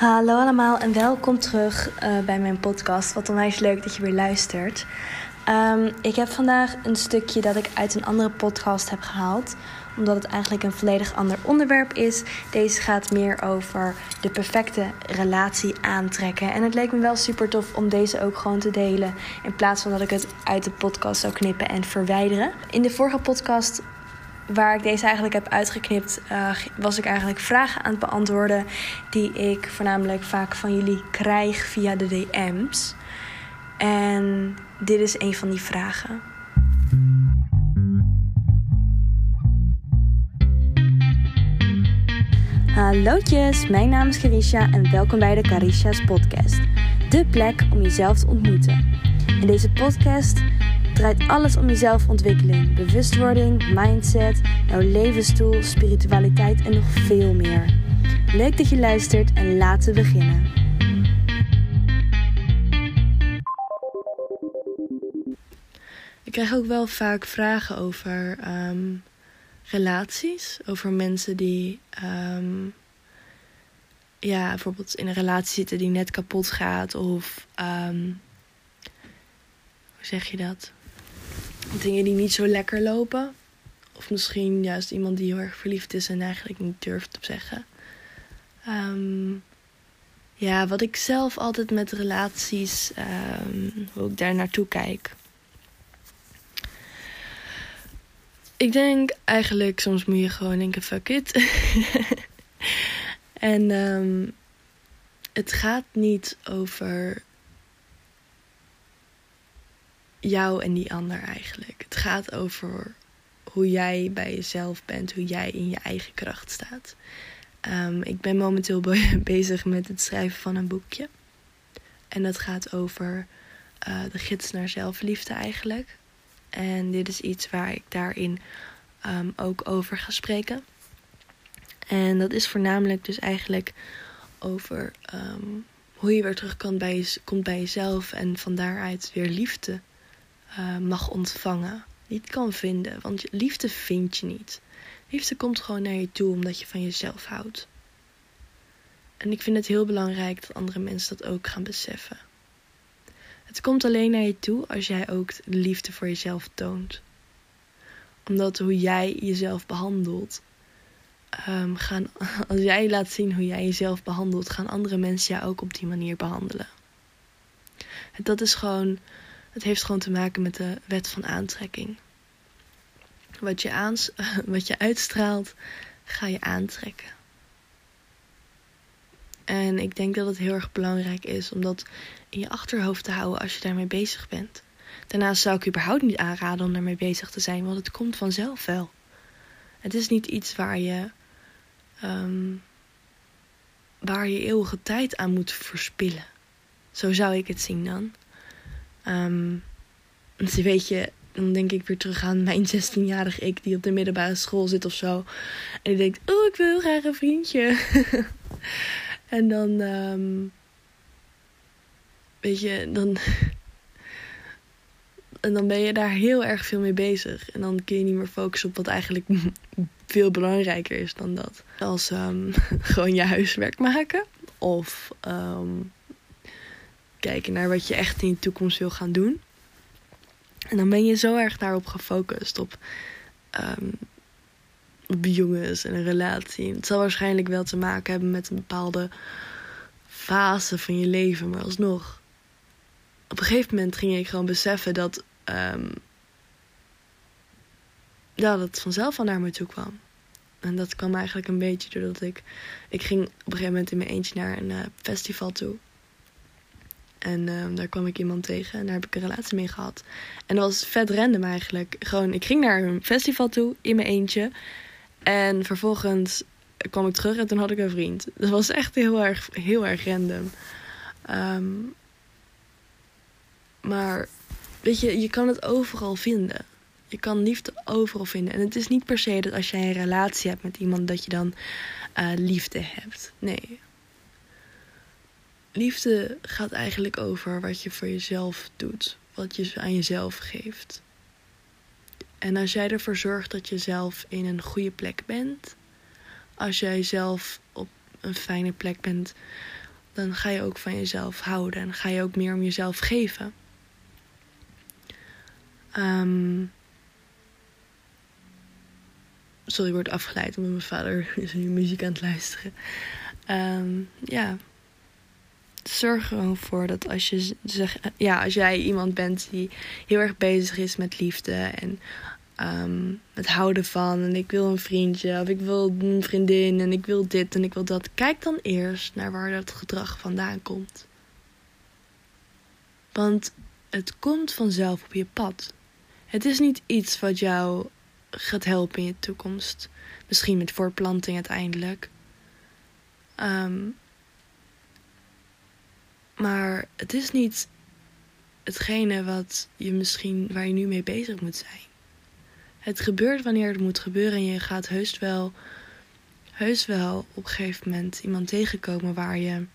Hallo allemaal en welkom terug uh, bij mijn podcast. Wat onwijs leuk dat je weer luistert. Um, ik heb vandaag een stukje dat ik uit een andere podcast heb gehaald. Omdat het eigenlijk een volledig ander onderwerp is. Deze gaat meer over de perfecte relatie aantrekken. En het leek me wel super tof om deze ook gewoon te delen. In plaats van dat ik het uit de podcast zou knippen en verwijderen. In de vorige podcast waar ik deze eigenlijk heb uitgeknipt, uh, was ik eigenlijk vragen aan het beantwoorden die ik voornamelijk vaak van jullie krijg via de DM's. En dit is een van die vragen. Hallootjes, mijn naam is Carisha en welkom bij de Carisha's podcast. De plek om jezelf te ontmoeten. In deze podcast draait alles om jezelfontwikkeling, bewustwording, mindset, jouw levensstoel, spiritualiteit en nog veel meer. Leuk dat je luistert en laten we beginnen. Ik krijg ook wel vaak vragen over ehm, relaties, over mensen die um, ja, bijvoorbeeld in een relatie zitten die net kapot gaat of um, hoe zeg je dat? Dingen die niet zo lekker lopen. Of misschien juist iemand die heel erg verliefd is en eigenlijk niet durft te zeggen. Ehm, ja, wat ik zelf altijd met relaties, um, hoe ik daar naartoe kijk. Ik denk eigenlijk, soms moet je gewoon denken, fuck it. en um, het gaat niet over jou en die ander eigenlijk. Het gaat over hoe jij bij jezelf bent, hoe jij in je eigen kracht staat. Um, ik ben momenteel bezig met het schrijven van een boekje. En dat gaat over uh, de gids naar zelfliefde eigenlijk. En dit is iets waar ik daarin um, ook over ga spreken. En dat is voornamelijk dus eigenlijk over um, hoe je weer terug kan bij je, komt bij jezelf en van daaruit weer liefde uh, mag ontvangen. Niet kan vinden. Want liefde vind je niet. Liefde komt gewoon naar je toe omdat je van jezelf houdt. En ik vind het heel belangrijk dat andere mensen dat ook gaan beseffen. Het komt alleen naar je toe als jij ook de liefde voor jezelf toont. Omdat hoe jij jezelf behandelt, um, gaan, als jij laat zien hoe jij jezelf behandelt, gaan andere mensen jou ook op die manier behandelen. Dat is gewoon het heeft gewoon te maken met de wet van aantrekking. Wat je, aans wat je uitstraalt, ga je aantrekken. En ik denk dat het heel erg belangrijk is om dat in je achterhoofd te houden als je daarmee bezig bent. Daarnaast zou ik überhaupt niet aanraden om daarmee bezig te zijn, want het komt vanzelf wel. Het is niet iets waar je, um, waar je eeuwige tijd aan moet verspillen. Zo zou ik het zien dan. Um, dus weet je, dan denk ik weer terug aan mijn 16-jarig ik die op de middelbare school zit of zo. En die denkt, oh, ik wil graag een vriendje. en dan, um, weet je, dan... en dan ben je daar heel erg veel mee bezig. En dan kun je niet meer focussen op wat eigenlijk veel belangrijker is dan dat. Als um, gewoon je huiswerk maken. Of kijken naar wat je echt in de toekomst wil gaan doen. En dan ben je zo erg daarop gefocust op, um, jongens en een relatie. Het zal waarschijnlijk wel te maken hebben met een bepaalde fase van je leven, maar alsnog. Op een gegeven moment ging ik gewoon beseffen dat, um, ja, dat het vanzelf al naar me toe kwam. En dat kwam eigenlijk een beetje doordat ik. Ik ging op een gegeven moment in mijn eentje naar een uh, festival toe. En ehm, daar kwam ik iemand tegen en daar heb ik een relatie mee gehad. En dat was vet random eigenlijk. Gewoon, ik ging naar een festival toe in mijn eentje. En vervolgens kwam ik terug en toen had ik een vriend. Dat was echt heel erg, heel erg random. Ehm, maar weet je, je kan het overal vinden. Je kan liefde overal vinden. En het is niet per se dat als jij een relatie hebt met iemand dat je dan uh, liefde hebt. Nee, liefde gaat eigenlijk over wat je voor jezelf doet, wat je aan jezelf geeft. En als jij ervoor zorgt dat je zelf in een goede plek bent, als jij zelf op een fijne plek bent, dan ga je ook van jezelf houden en ga je ook meer om jezelf geven. Um, sorry, ik word afgeleid omdat mijn vader is nu muziek aan het luisteren. Um, ja, zorg er gewoon voor dat als je zeg, ja, als jij iemand bent die heel erg bezig is met liefde en het houden van en ik wil een vriendje of ik wil een vriendin en ik wil dit en ik wil dat, kijk dan eerst naar waar dat gedrag vandaan komt. Want het komt vanzelf op je pad. Het is niet iets wat jou gaat helpen in je toekomst. Misschien met voorplanting uiteindelijk. Um, maar het is niet hetgene wat je misschien waar je nu mee bezig moet zijn. Het gebeurt wanneer het moet gebeuren en je gaat heus wel, heus wel op een gegeven moment iemand tegenkomen waar je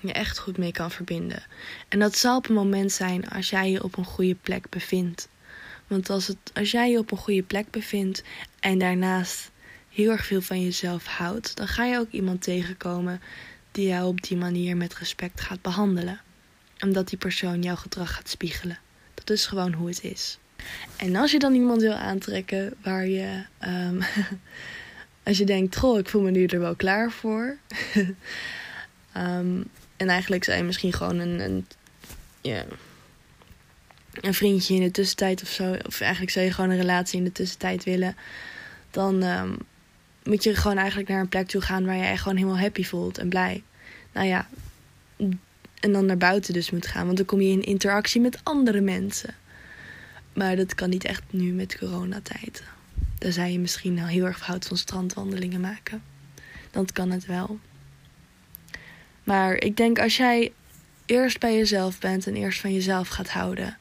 je echt goed mee kan verbinden. En dat zal op een moment zijn als jij je op een goede plek bevindt. Want als, het, als jij je op een goede plek bevindt en daarnaast heel erg veel van jezelf houdt, dan ga je ook iemand tegenkomen die jou op die manier met respect gaat behandelen. Omdat die persoon jouw gedrag gaat spiegelen. Dat is gewoon hoe het is. En als je dan iemand wil aantrekken waar je. Um, als je denkt, goh, ik voel me nu er wel klaar voor. um, en eigenlijk zijn misschien gewoon een. een een vriendje in de tussentijd of zo. Of eigenlijk zou je gewoon een relatie in de tussentijd willen. Dan um, moet je gewoon eigenlijk naar een plek toe gaan waar jij gewoon helemaal happy voelt en blij. Nou ja, en dan naar buiten dus moet gaan, want dan kom je in interactie met andere mensen. Maar dat kan niet echt nu met coronatijd. Dan zou je misschien al heel erg houdt van strandwandelingen maken. Dan kan het wel. Maar ik denk als jij eerst bij jezelf bent en eerst van jezelf gaat houden,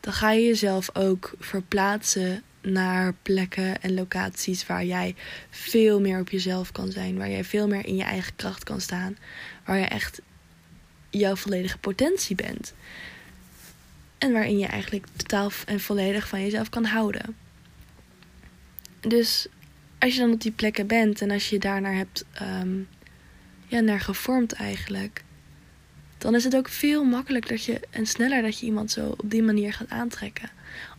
dan ga je jezelf ook verplaatsen naar plekken en locaties waar jij veel meer op jezelf kan zijn. Waar jij veel meer in je eigen kracht kan staan. Waar je echt jouw volledige potentie bent. En waarin je eigenlijk totaal en volledig van jezelf kan houden. Dus als je dan op die plekken bent en als je daarnaar hebt um, ja, naar gevormd eigenlijk. Dan is het ook veel makkelijker dat je en sneller dat je iemand zo op die manier gaat aantrekken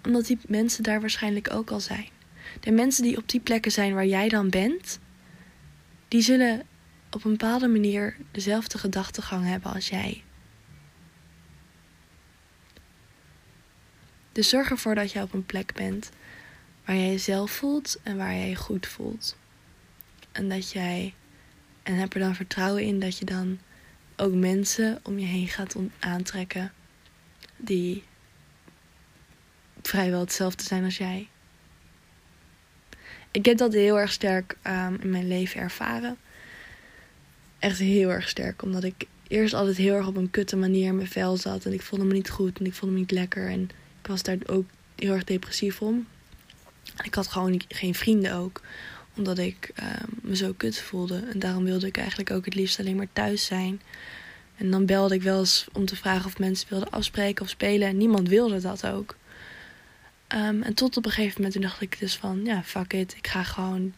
omdat die mensen daar waarschijnlijk ook al zijn. De mensen die op die plekken zijn waar jij dan bent, die zullen op een bepaalde manier dezelfde gedachtegang hebben als jij. Dus zorg ervoor dat je op een plek bent waar jij jezelf voelt en waar jij je goed voelt. En dat jij, en heb er dan vertrouwen in dat je dan ook mensen om je heen gaat aantrekken die vrijwel hetzelfde zijn als jij. Ik heb dat heel erg sterk um, in mijn leven ervaren. Echt heel erg sterk, omdat ik eerst altijd heel erg op een kutte manier in mijn vel zat. En ik voelde me niet goed en ik voelde me niet lekker. En ik was daar ook heel erg depressief om. En ik had gewoon geen vrienden ook, omdat ik um, me zo kut voelde. En daarom wilde ik eigenlijk ook het liefst alleen maar thuis zijn. En dan belde ik wel eens om te vragen of mensen wilden afspreken of spelen. En niemand wilde dat ook. Um, en tot op een gegeven moment dacht ik dus van, ja, fuck it. Ik ga gewoon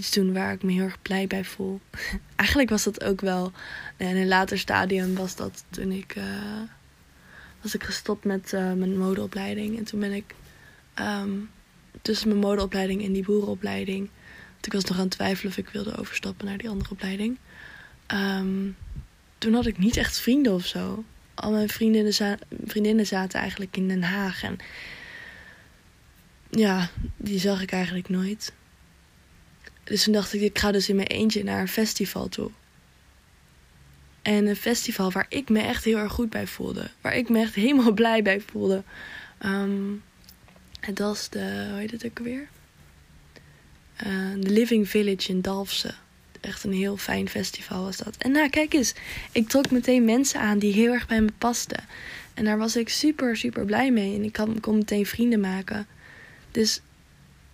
iets doen waar ik me heel erg blij bij voel. Eigenlijk was dat ook wel, in een later stadium was dat toen ik, uh, was ik gestopt met uh, mijn modeopleiding. En toen ben ik um, tussen mijn modeopleiding en die boerenopleiding, want ik was nog aan het twijfelen of ik wilde overstappen naar die andere opleiding. Um, toen had ik niet echt vrienden of zo. Al mijn vriendinnen, vriendinnen zaten eigenlijk in Den Haag en ja, die zag ik eigenlijk nooit. Dus toen dacht ik, ik ga dus in mijn eentje naar een festival toe. En een festival waar ik me echt heel erg goed bij voelde. Waar ik me echt helemaal blij bij voelde. Um, het was de, hoe heet het ook weer? Uh, de Living Village in Dalfsen. Echt een heel fijn festival was dat. En nou, kijk eens. Ik trok meteen mensen aan die heel erg bij me pasten. En daar was ik super, super blij mee. En ik kon meteen vrienden maken. Dus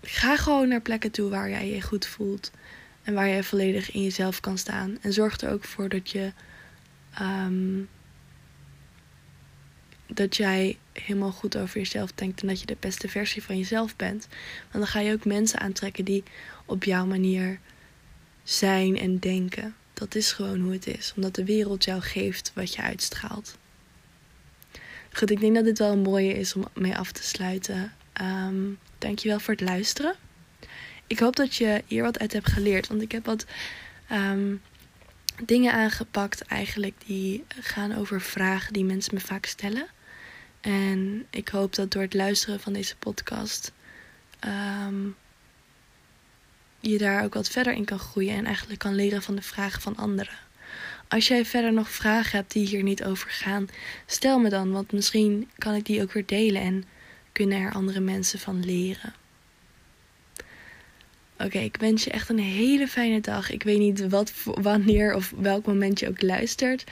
ga gewoon naar plekken toe waar jij je goed voelt. En waar jij volledig in jezelf kan staan. En zorg er ook voor dat je. Um, dat jij helemaal goed over jezelf denkt. En dat je de beste versie van jezelf bent. Want dan ga je ook mensen aantrekken die op jouw manier zijn en denken. dat is gewoon hoe het is. Omdat de wereld jou geeft wat je uitstraalt. Goed, ik denk dat dit wel een mooie is om mee af te sluiten. Um, dankjewel voor het luisteren. Ik hoop dat je hier wat uit hebt geleerd. Want ik heb wat ehm, dingen aangepakt eigenlijk die gaan over vragen die mensen me vaak stellen. En ik hoop dat door het luisteren van deze podcast um, je daar ook wat verder in kan groeien en eigenlijk kan leren van de vragen van anderen. Als jij verder nog vragen hebt die hier niet over gaan, stel me dan, want misschien kan ik die ook weer delen en kunnen er andere mensen van leren. Oké, ik wens je echt een hele fijne dag. Ik weet niet wat, wanneer of welk moment je ook luistert.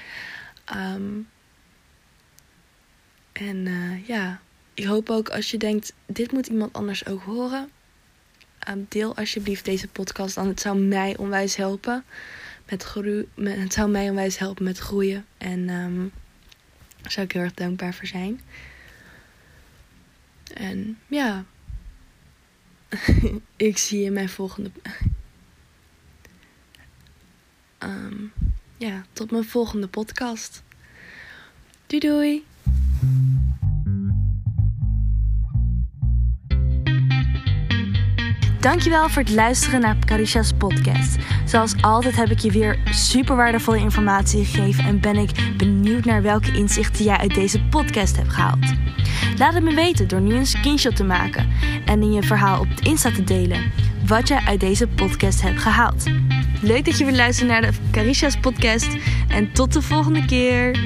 Um, en uh, ja, ik hoop ook als je denkt, dit moet iemand anders ook horen. Um, deel alsjeblieft deze podcast dan. Het zou mij onwijs helpen met. Het zou mij onwijs helpen met groeien. En um, daar zou ik heel erg dankbaar voor zijn. En ja, ik zie je in mijn volgende. Um, ja, tot mijn volgende podcast. Doei doei. Dankjewel voor het luisteren naar Carisha's podcast. Zoals altijd heb ik je weer super waardevolle informatie gegeven en ben ik benieuwd naar welke inzichten jij uit deze podcast hebt gehaald. Laat het me weten door nu een screenshot te maken en in je verhaal op Insta te delen wat jij uit deze podcast hebt gehaald. Leuk dat je weer luistert naar de Carisha's podcast en tot de volgende keer.